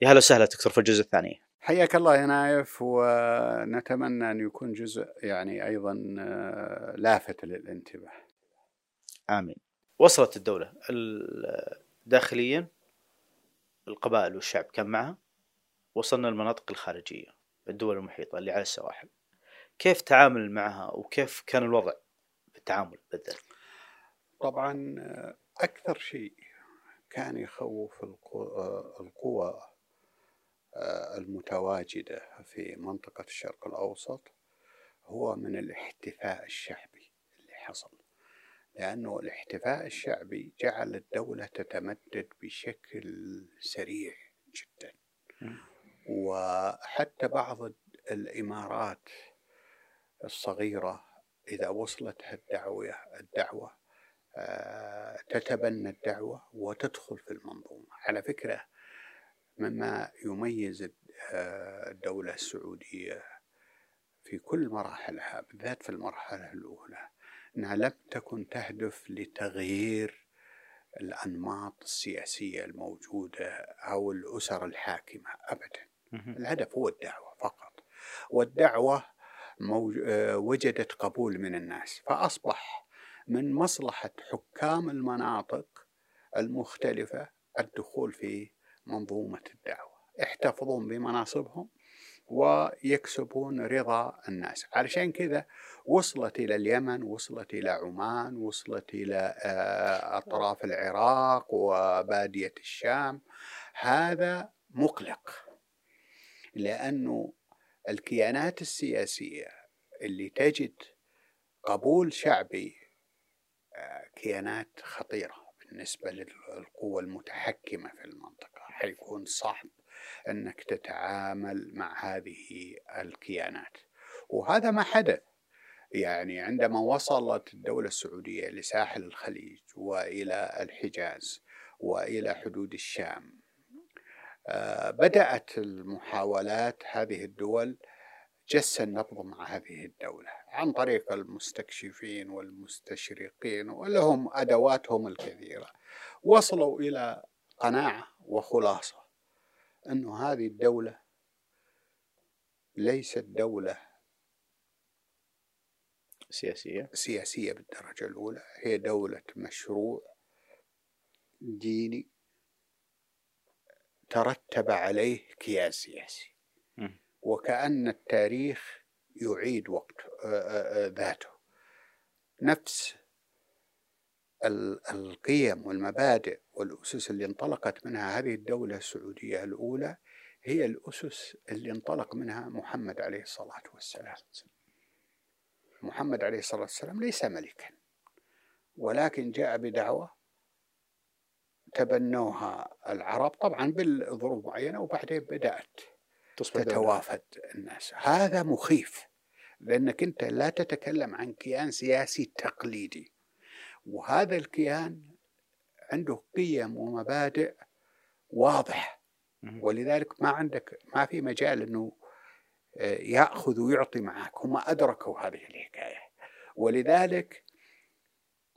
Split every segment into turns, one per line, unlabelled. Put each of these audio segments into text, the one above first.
يا هلا وسهلا دكتور في الجزء الثاني.
حياك الله يا نايف ونتمنى أن يكون جزء يعني أيضا آه، لافت للانتباه.
آمين. وصلت الدولة داخليا القبائل والشعب كان معها وصلنا للمناطق الخارجية الدول المحيطة اللي على السواحل. كيف تعامل معها وكيف كان الوضع في التعامل بالذات؟
طبعا آه، أكثر شيء كان يخوف آه، القوى المتواجدة في منطقة الشرق الأوسط هو من الاحتفاء الشعبي اللي حصل. لأنه الاحتفاء الشعبي جعل الدولة تتمدد بشكل سريع جدا. وحتى بعض الإمارات الصغيرة إذا وصلتها الدعوة الدعوة تتبنى الدعوة وتدخل في المنظومة. على فكرة مما يميز آه، الدولة السعودية في كل مراحلها بالذات في المرحلة الأولى أنها لم تكن تهدف لتغيير الأنماط السياسية الموجودة أو الأسر الحاكمة أبدا. الهدف هو الدعوة فقط. والدعوة آه، وجدت قبول من الناس فأصبح من مصلحة حكام المناطق المختلفة الدخول في منظومة الدعوة يحتفظون بمناصبهم ويكسبون رضا الناس. علشان كذا وصلت إلى اليمن وصلت إلى عمان وصلت إلى آه، أطراف العراق وبادية الشام. هذا مقلق لأنه الكيانات السياسية اللي تجد قبول شعبي آه، كيانات خطيرة بالنسبة للقوى المتحكمة في المنطقة. حيكون صعب أنك تتعامل مع هذه الكيانات. وهذا ما حدث. يعني عندما وصلت الدولة السعودية لساحل الخليج وإلى الحجاز وإلى حدود الشام آه، بدأت المحاولات هذه الدول جس النبض مع هذه الدولة عن طريق المستكشفين والمستشرقين ولهم أدواتهم الكثيرة. وصلوا إلى قناعة وخلاصة أن هذه الدولة ليست دولة
سياسية.
سياسية بالدرجة الأولى هي دولة مشروع ديني ترتب عليه كيان سياسي. وكأن التاريخ يعيد وقت ذاته. نفس القيم والمبادئ والأسس اللي انطلقت منها هذه الدولة السعودية الأولى هي الأسس اللي انطلق منها محمد عليه الصلاة والسلام. محمد عليه الصلاة والسلام ليس ملكا ولكن جاء بدعوة تبنوها العرب طبعا بالظروف معينة وبعدين بدأت تتوافد الناس. هذا مخيف لأنك أنت لا تتكلم عن كيان سياسي تقليدي. وهذا الكيان عنده قيم ومبادئ واضحة ولذلك ما عندك ما في مجال أنه آه، يأخذ ويعطي معك. هم أدركوا هذه الحكاية. ولذلك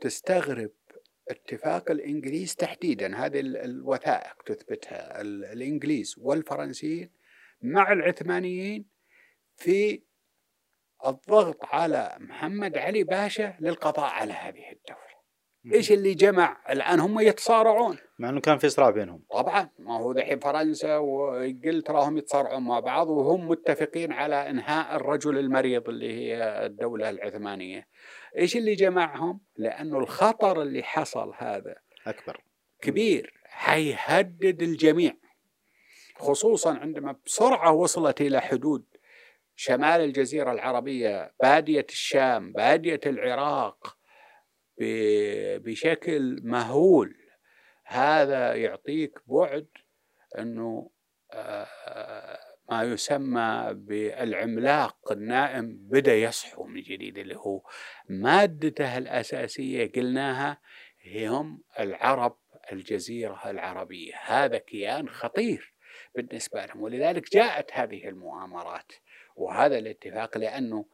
تستغرب اتفاق الإنجليز تحديدا. هذه الوثائق تثبتها الإنجليز والفرنسيين مع العثمانيين في الضغط على محمد علي باشا للقضاء على هذه الدولة. إيش اللي جمع؟ الآن هم يتصارعون.
مع إنه كان في صراع بينهم.
طبعا. ما هو ذحين فرنسا وانجلترا هم يتصارعون مع بعض وهم متفقين على إنهاء الرجل المريض اللي هي الدولة العثمانية. إيش اللي جمعهم؟ لأنه الخطر اللي حصل هذا
أكبر.
كبير حيهدد الجميع. خصوصا عندما بسرعة وصلت إلى حدود شمال الجزيرة العربية بادية الشام بادية العراق بشكل مهول. هذا يعطيك بعد إنه آه، ما يسمى بالعملاق النائم بدأ يصحو من جديد اللي هو مادته الأساسية قلناها هم العرب الجزيرة العربية. هذا كيان خطير بالنسبة لهم ولذلك جاءت هذه المؤامرات. وهذا الاتفاق لأنه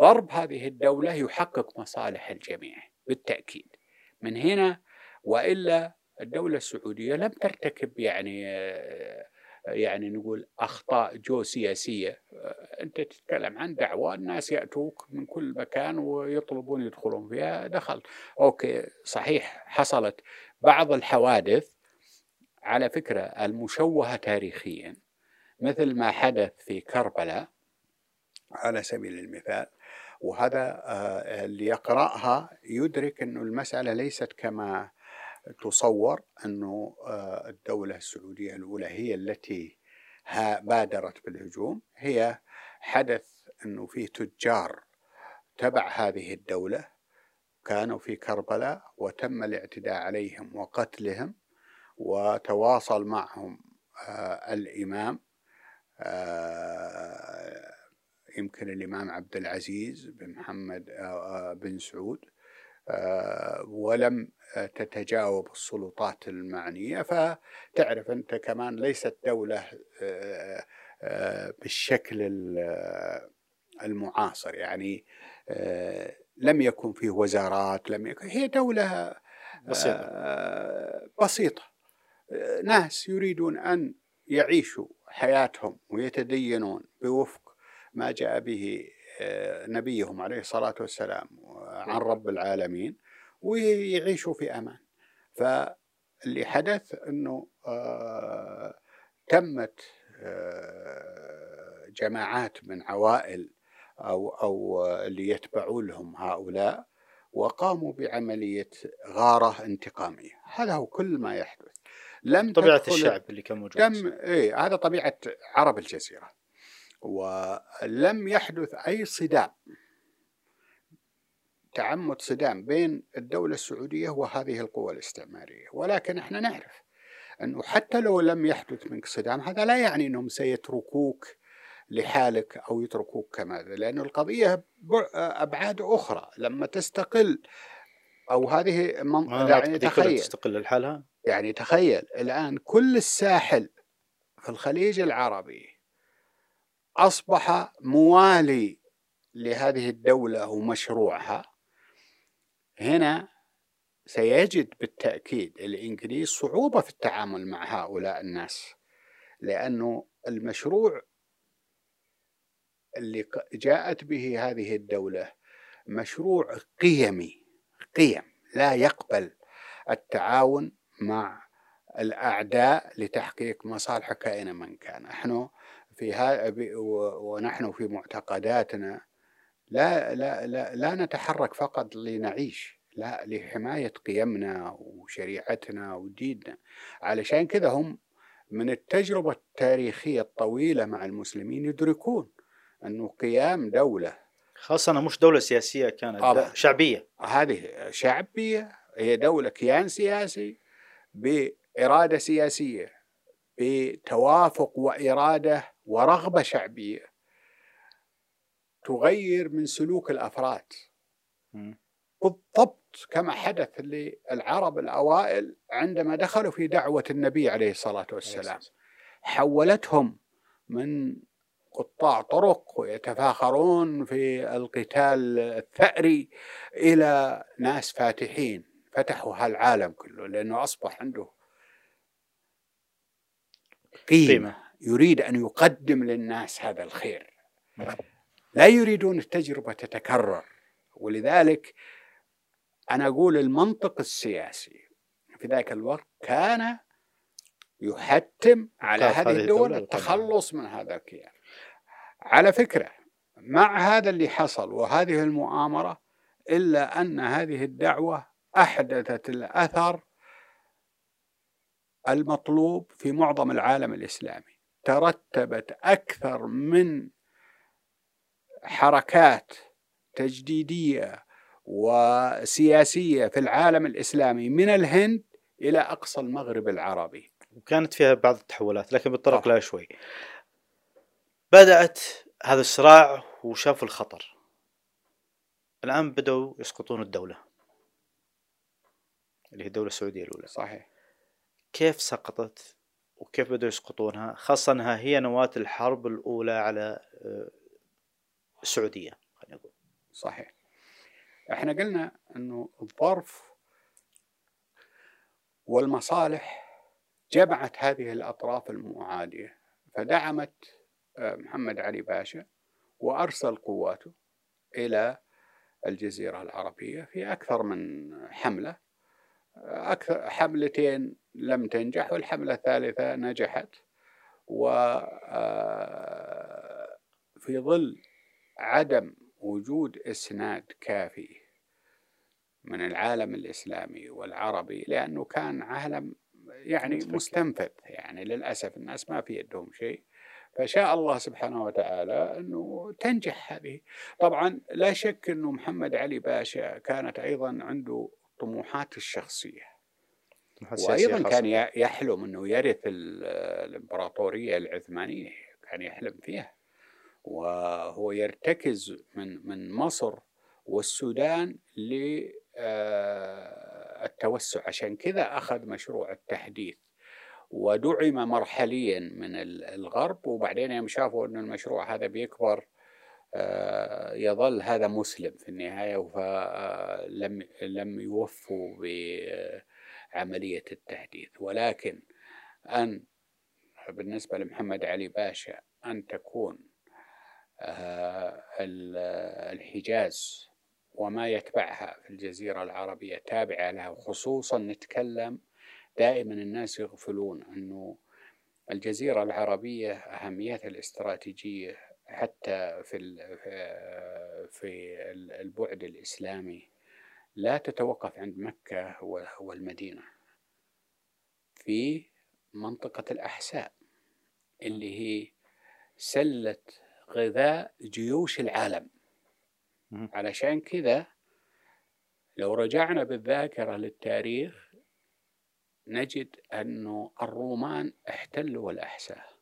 ضرب هذه الدولة يحقق مصالح الجميع. بالتأكيد. من هنا وإلا الدولة السعودية لم ترتكب يعني آه، يعني نقول أخطاء جو سياسيه أنت تتكلم عن دعوة الناس يأتوك من كل مكان ويطلبون يدخلون فيها دخل. أوكي صحيح حصلت بعض الحوادث على فكرة المشوهة تاريخيا مثل ما حدث في كربلاء على سبيل المثال. وهذا آه، اللي يقرأها يدرك أن المسألة ليست كما تصور أنه آه، الدولة السعودية الأولى هي التي بادرت بالهجوم. هي حدث أنه في تجار تبع هذه الدولة كانوا في كربلاء وتم الاعتداء عليهم وقتلهم وتواصل معهم آه، الإمام يمكن الإمام عبد العزيز بن محمد آه، آه، بن سعود آه، ولم تتجاوب السلطات المعنية. فتعرف أنت كمان ليست دولة بالشكل المعاصر. يعني لم يكن فيه وزارات لم يكن هي دولة بسيطة, بسيطة. ناس يريدون أن يعيشوا حياتهم ويتدينون بوفق ما جاء به آه، نبيهم عليه الصلاة والسلام عن رب العالمين ويعيشوا في أمان. فاللي حدث أنه آه، تمت آه، جماعات من عوائل أو, أو اللي يتبعون لهم هؤلاء وقاموا بعملية غارة انتقامية. هذا هو كل ما يحدث.
لم طبيعة الشعب اللي كان موجود.
تم إيه هذا طبيعة عرب الجزيرة. ولم يحدث أي صدام تعمد صدام بين الدولة السعودية وهذه القوى الاستعمارية. ولكن إحنا نعرف أنه حتى لو لم يحدث منك صدام هذا لا يعني أنهم سيتركوك لحالك أو يتركوك كما لأن القضية أبعاد أخرى. لما تستقل أو هذه
من... يعني تخيل. تستقل لحالها؟
يعني تخيل الآن كل الساحل في الخليج العربي أصبح موالي لهذه الدولة ومشروعها هنا سيجد بالتأكيد الإنجليز صعوبة في التعامل مع هؤلاء الناس لأنه المشروع اللي جاءت به هذه الدولة مشروع قيمي قيم لا يقبل التعاون مع الأعداء لتحقيق مصالح كائن من كان. نحن في ها ونحن في معتقداتنا لا لا لا لا نتحرك فقط لنعيش لا لحماية قيمنا وشريعتنا وديننا. علشان كذا هم من التجربة التاريخية الطويلة مع المسلمين يدركون أنه قيام دولة
خاصة أنها مش دولة سياسية كانت طبعا. شعبية.
هذه شعبية هي دولة كيان سياسي بإرادة سياسية. بتوافق وإرادة ورغبة شعبية تغير من سلوك الأفراد. بالضبط كما حدث للعرب الأوائل عندما دخلوا في دعوة النبي عليه الصلاة والسلام. حولتهم من قطاع طرق ويتفاخرون في القتال الثأري إلى ناس فاتحين. فتحوا هالعالم كله لأنه أصبح عنده قيمة, قيمة. يريد أن يقدم للناس هذا الخير. لا يريدون التجربة تتكرر. ولذلك أنا أقول المنطق السياسي في ذاك الوقت كان يحتم على هذه الدول التخلص من هذا الكيان. على فكرة مع هذا اللي حصل وهذه المؤامرة إلا أن هذه الدعوة أحدثت الأثر المطلوب في معظم العالم الإسلامي. ترتبت أكثر من حركات تجديدية وسياسية في العالم الإسلامي من الهند إلى أقصى المغرب العربي.
وكانت فيها بعض التحولات لكن بتطرق لها شوي. بدأت هذا الصراع وشافوا الخطر. الآن بدأوا يسقطون الدولة. اللي هي الدولة السعودية الأولى.
صحيح.
كيف سقطت وكيف بدأوا يسقطونها؟ خاصة أنها هي نواة الحرب الأولى على آه، السعودية خلينا نقول
صحيح. إحنا قلنا إنه الظرف والمصالح جمعت هذه الأطراف المعادية فدعمت آه، محمد علي باشا وأرسل قواته إلى الجزيرة العربية في أكثر من حملة. أكثر حملتين لم تنجح والحملة الثالثة نجحت. و آه، في ظل عدم وجود إسناد كافي من العالم الإسلامي والعربي لأنه كان عالم يعني مستنفذ. يعني للأسف الناس ما في يدهم شيء. فشاء الله سبحانه وتعالى أنه تنجح هذه. طبعا لا شك أنه محمد علي باشا كانت أيضا عنده طموحات الشخصية. وأيضا كان يحلم أنه يرث الإمبراطورية العثمانية كان يحلم فيها. وهو يرتكز من من مصر والسودان للتوسع عشان كذا أخذ مشروع التحديث. ودعم مرحليا من الغرب. وبعدين يوم شافوا أن المشروع هذا بيكبر آه، يظل هذا مسلم في النهاية فلم لم يوفوا بعملية التحديث. ولكن أن بالنسبة لمحمد علي باشا أن تكون آه، الحجاز وما يتبعها في الجزيرة العربية تابعة لها وخصوصا نتكلم دائما الناس يغفلون أنه الجزيرة العربية أهميتها الاستراتيجية حتى في في البعد الإسلامي لا تتوقف عند مكة والمدينة. في منطقة الأحساء اللي هي سلة غذاء جيوش العالم. علشان كذا لو رجعنا بالذاكرة للتاريخ نجد أنه الرومان احتلوا الأحساء.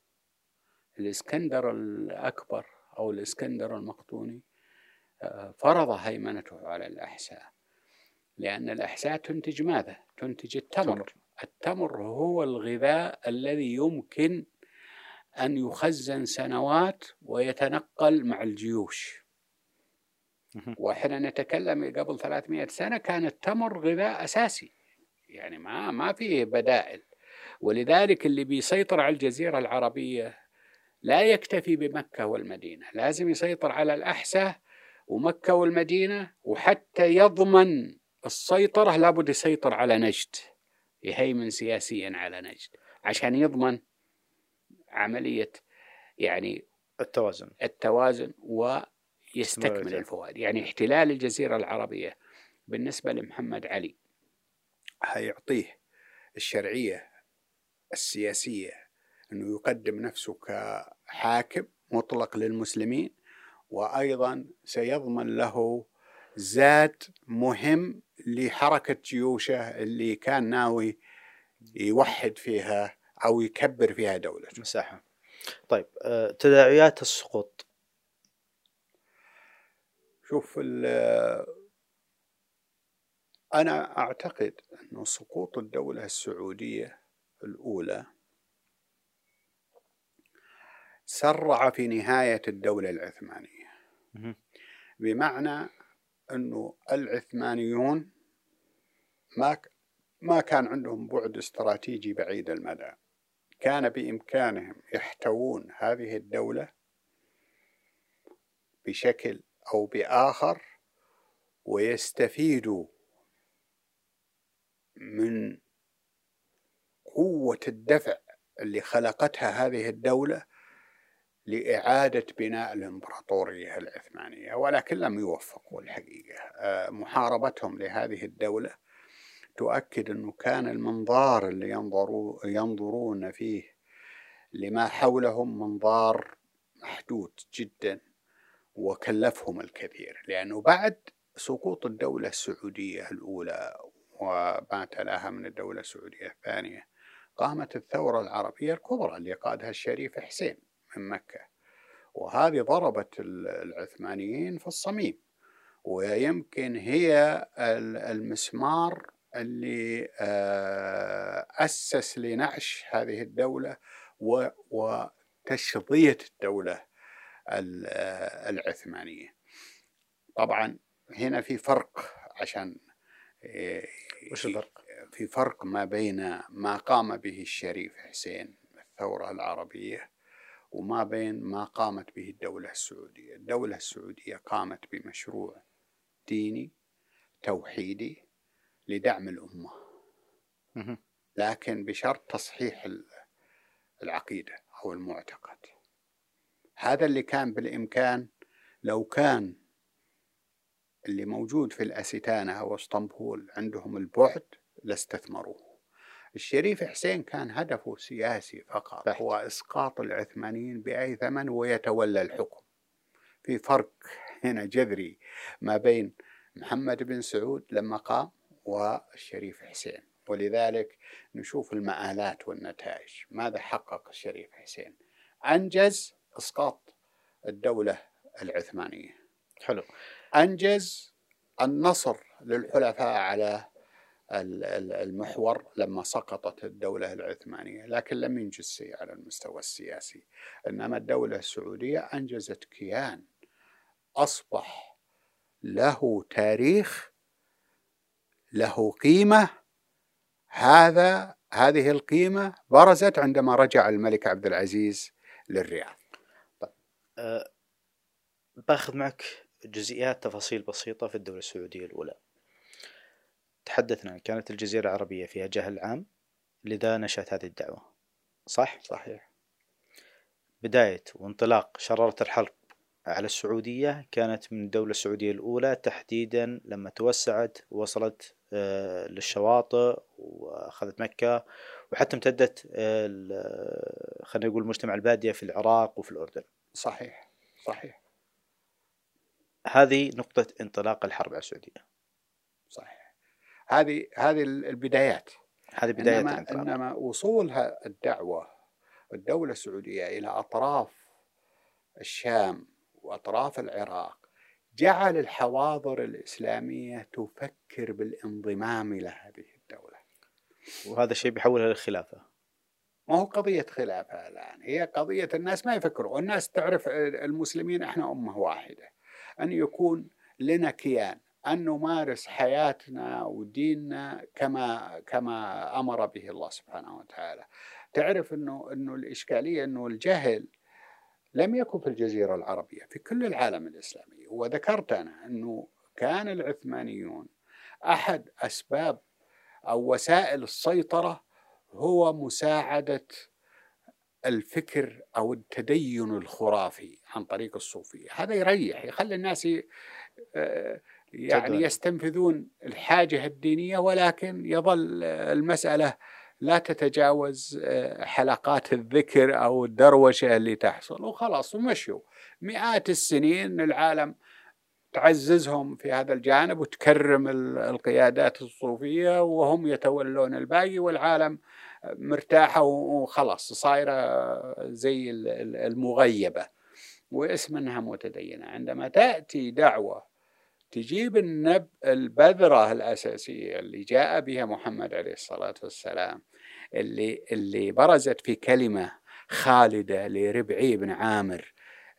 الإسكندر الأكبر أو الإسكندر المقدوني آه، فرض هيمنته على الأحساء. لأن الأحساء تنتج ماذا؟ تنتج التمر. التمر هو الغذاء الذي يمكن أن يخزن سنوات ويتنقل مع الجيوش. وإحنا نتكلم قبل 300 سنة كان التمر غذاء أساسي. يعني ما ما في بدائل. ولذلك اللي بيسيطر على الجزيرة العربية لا يكتفي بمكة والمدينة لازم يسيطر على الأحساء ومكة والمدينة وحتى يضمن السيطرة لابد يسيطر على نجد يهيمن سياسيا على نجد عشان يضمن عملية يعني
التوازن.
التوازن ويستكمل الفوائد. يعني احتلال الجزيرة العربية بالنسبة لمحمد علي حيعطيه الشرعية السياسية أنه يقدم نفسه كحاكم مطلق للمسلمين وأيضا سيضمن له زاد مهم لحركة جيوشه اللي كان ناوي يوحد فيها أو يكبر فيها دولته.
مساحة. طيب آه، تداعيات السقوط.
شوف أنا أعتقد أن سقوط الدولة السعودية الأولى سرع في نهاية الدولة العثمانية. بمعنى أنه العثمانيون ما ما كان عندهم بعد استراتيجي بعيد المدى. كان بإمكانهم يحتوون هذه الدولة بشكل أو بآخر ويستفيدوا من قوة الدفع اللي خلقتها هذه الدولة لإعادة بناء الإمبراطورية العثمانية ولكن لم يوفقوا الحقيقة. آه، محاربتهم لهذه الدولة تؤكد أنه كان المنظار اللي ينظروا ينظرون فيه لما حولهم منظار محدود جدا وكلفهم الكثير لأنه بعد سقوط الدولة السعودية الأولى وما تلاها من الدولة السعودية الثانية قامت الثورة العربية الكبرى اللي قادها الشريف حسين. من مكة. وهذه ضربت العثمانيين في الصميم. ويمكن هي المسمار اللي آه، أسس لنعش هذه الدولة وتشظية الدولة العثمانية. طبعا هنا في فرق عشان
وش الفرق؟
في فرق ما بين ما قام به الشريف حسين الثورة العربية وما بين ما قامت به الدولة السعودية. الدولة السعودية قامت بمشروع ديني توحيدي لدعم الأمة. لكن بشرط تصحيح العقيدة أو المعتقد. هذا اللي كان بالإمكان لو كان اللي موجود في الأستانة أو اسطنبول عندهم البعد لاستثمروه. الشريف حسين كان هدفه سياسي فقط بحت. هو إسقاط العثمانيين بأي ثمن ويتولى الحكم. في فرق هنا جذري ما بين محمد بن سعود لما قام والشريف حسين. ولذلك نشوف المآلات والنتائج. ماذا حقق الشريف حسين؟ أنجز إسقاط الدولة العثمانية.
حلو.
أنجز النصر للحلفاء على المحور لما سقطت الدولة العثمانية لكن لم ينجز شيء على المستوى السياسي. إنما الدولة السعودية أنجزت كيان أصبح له تاريخ له قيمة. هذا هذه القيمة برزت عندما رجع الملك عبد العزيز للرياض.
طيب. أه باخذ معك جزئيات تفاصيل بسيطة في الدولة السعودية الأولى. تحدثنا كانت الجزيرة العربية فيها جهل عام لذا نشأت هذه الدعوة. صح؟
صحيح.
بداية وانطلاق شرارة الحرب على السعودية كانت من الدولة السعودية الأولى تحديدا لما توسعت ووصلت آه، للشواطئ وأخذت مكة وحتى امتدت آه، خلينا نقول مجتمع البادية في العراق وفي الأردن.
صحيح. صحيح.
هذه نقطة انطلاق الحرب على السعودية.
هذه هذه البدايات.
هذه بداية
إنما. إنما وصولها الدعوة الدولة السعودية إلى أطراف الشام وأطراف العراق جعل الحواضر الإسلامية تفكر بالانضمام إلى هذه الدولة.
وهذا الشيء بيحولها للخلافة
ما هو قضية خلافة الآن. هي قضية الناس ما يفكروا الناس تعرف المسلمين إحنا أمة واحدة. أن يكون لنا كيان. أن نمارس حياتنا وديننا كما كما أمر به الله سبحانه وتعالى. تعرف أنه أنه الإشكالية أنه الجهل لم يكن في الجزيرة العربية في كل العالم الإسلامي. وذكرت أنا أنه كان العثمانيون أحد أسباب أو وسائل السيطرة هو مساعدة الفكر أو التدين الخرافي عن طريق الصوفية. هذا يريح يخلي الناس يعني يستنفذون الحاجة الدينية ولكن يظل المسألة لا تتجاوز آه، حلقات الذكر أو الدروشة اللي تحصل. وخلاص ومشوا. مئات السنين العالم تعززهم في هذا الجانب وتكرم القيادات الصوفية وهم يتولون الباقي والعالم مرتاحة وخلاص صايرة زي المغيبة. واسم إنها متدينة. عندما تأتي دعوة تجيب النب البذرة الأساسية اللي جاء بها محمد عليه الصلاة والسلام اللي اللي برزت في كلمة خالدة لربعي بن عامر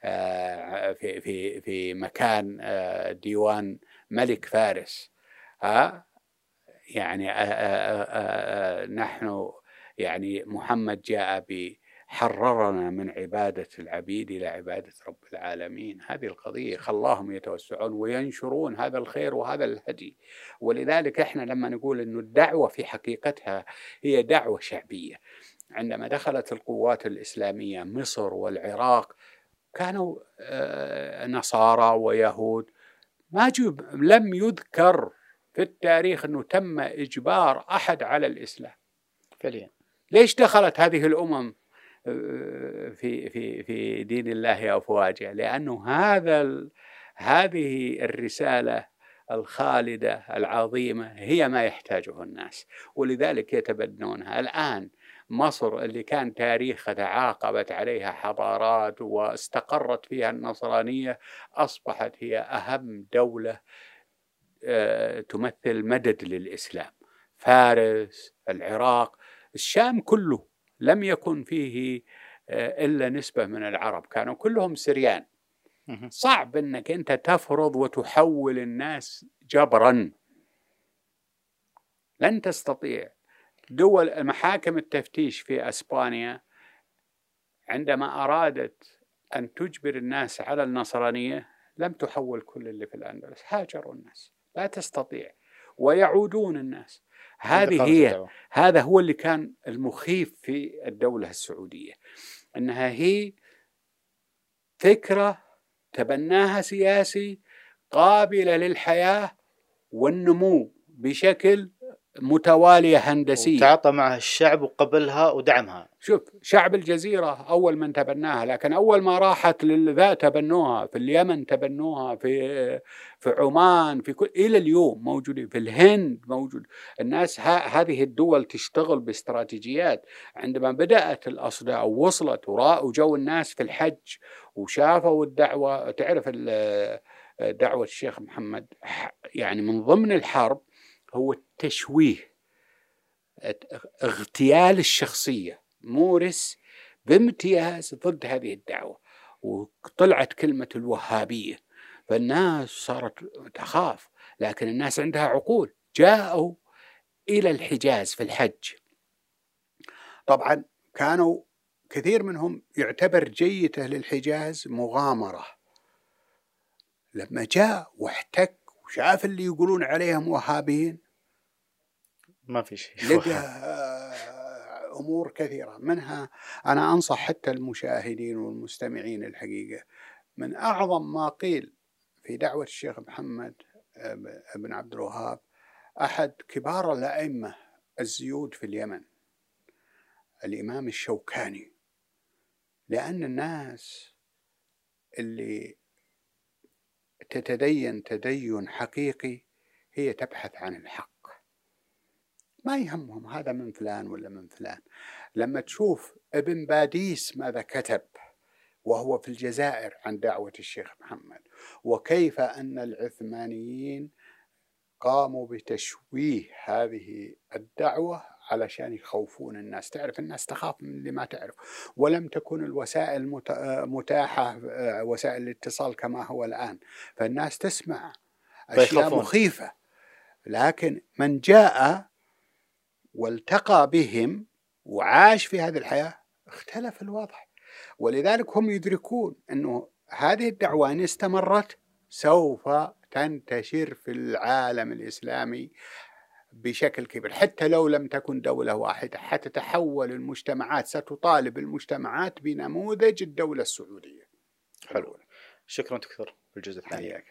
آه، في في في مكان آه، ديوان ملك فارس. ها؟ يعني آه، نحن يعني محمد جاء حررنا من عبادة العبيد إلى عبادة رب العالمين. هذه القضية خلاهم يتوسعون وينشرون هذا الخير وهذا الهدي. ولذلك إحنا لما نقول أن الدعوة في حقيقتها هي دعوة شعبية. عندما دخلت القوات الإسلامية مصر والعراق كانوا آه، نصارى ويهود. ما جب لم يذكر في التاريخ أنه تم إجبار أحد على الإسلام.
فعليا.
ليش دخلت هذه الأمم؟ في في في دين الله أفواجا لأنه هذا هذه الرسالة الخالدة العظيمة هي ما يحتاجه الناس ولذلك يتبنونها. الآن مصر اللي كان تاريخها تعاقبت عليها حضارات واستقرت فيها النصرانية أصبحت هي أهم دولة آه، تمثل مدد للإسلام. فارس العراق الشام كله لم يكن فيه آه، إلا نسبة من العرب كانوا كلهم سريان. صعب أنك أنت تفرض وتحول الناس جبرا. لن تستطيع. دول محاكم التفتيش في إسبانيا عندما أرادت أن تجبر الناس على النصرانية لم تحول كل اللي في الأندلس. هاجروا الناس. لا تستطيع. ويعودون الناس. هذه هي هذا هو اللي كان المخيف في الدولة السعودية إنها هي فكرة تبناها سياسي قابلة للحياة والنمو بشكل متوالية هندسية.
تعاطى معها الشعب وقبلها ودعمها.
شوف شعب الجزيرة أول من تبناها لكن أول ما راحت للذا تبنوها في اليمن تبنوها في في عمان في كل إلى اليوم موجودين في الهند موجود. الناس هذه الدول تشتغل باستراتيجيات. عندما بدأت الأصداء ووصلت وجو الناس في الحج وشافوا الدعوة تعرف دعوة الشيخ محمد يعني من ضمن الحرب هو التشويه اغتيال الشخصية. مورس بامتياز ضد هذه الدعوة وطلعت كلمة الوهابية. فالناس صارت تخاف لكن الناس عندها عقول. جاءوا إلى الحجاز في الحج. طبعا كانوا كثير منهم يعتبر جيته للحجاز مغامرة. لما جاء واحتك وشاف اللي يقولون عليهم وهابيين؟
ما في شيء.
لقى آه، أمور كثيرة. منها أنا أنصح حتى المشاهدين والمستمعين الحقيقة. من أعظم ما قيل في دعوة الشيخ محمد آه، بن عبد الوهاب أحد كبار الأئمة الزيود في اليمن الإمام الشوكاني. لأن الناس اللي تتدين تدين حقيقي هي تبحث عن الحق. ما يهمهم هذا من فلان ولا من فلان. لما تشوف ابن باديس ماذا كتب وهو في الجزائر عن دعوة الشيخ محمد وكيف أن العثمانيين قاموا بتشويه هذه الدعوة علشان يخوفون الناس. تعرف الناس تخاف من اللي ما تعرف. ولم تكن الوسائل متاحة وسائل الاتصال كما هو الآن. فالناس تسمع أشياء مخيفة. لكن من جاء والتقى بهم وعاش في هذه الحياة اختلف الوضع ولذلك هم يدركون أنه هذه الدعوة إن استمرت سوف تنتشر في العالم الإسلامي. بشكل كبير. حتى لو لم تكن دولة واحدة حتتحول المجتمعات ستطالب المجتمعات بنموذج الدولة السعودية.
حلو. شكرا دكتور في الجزء الثاني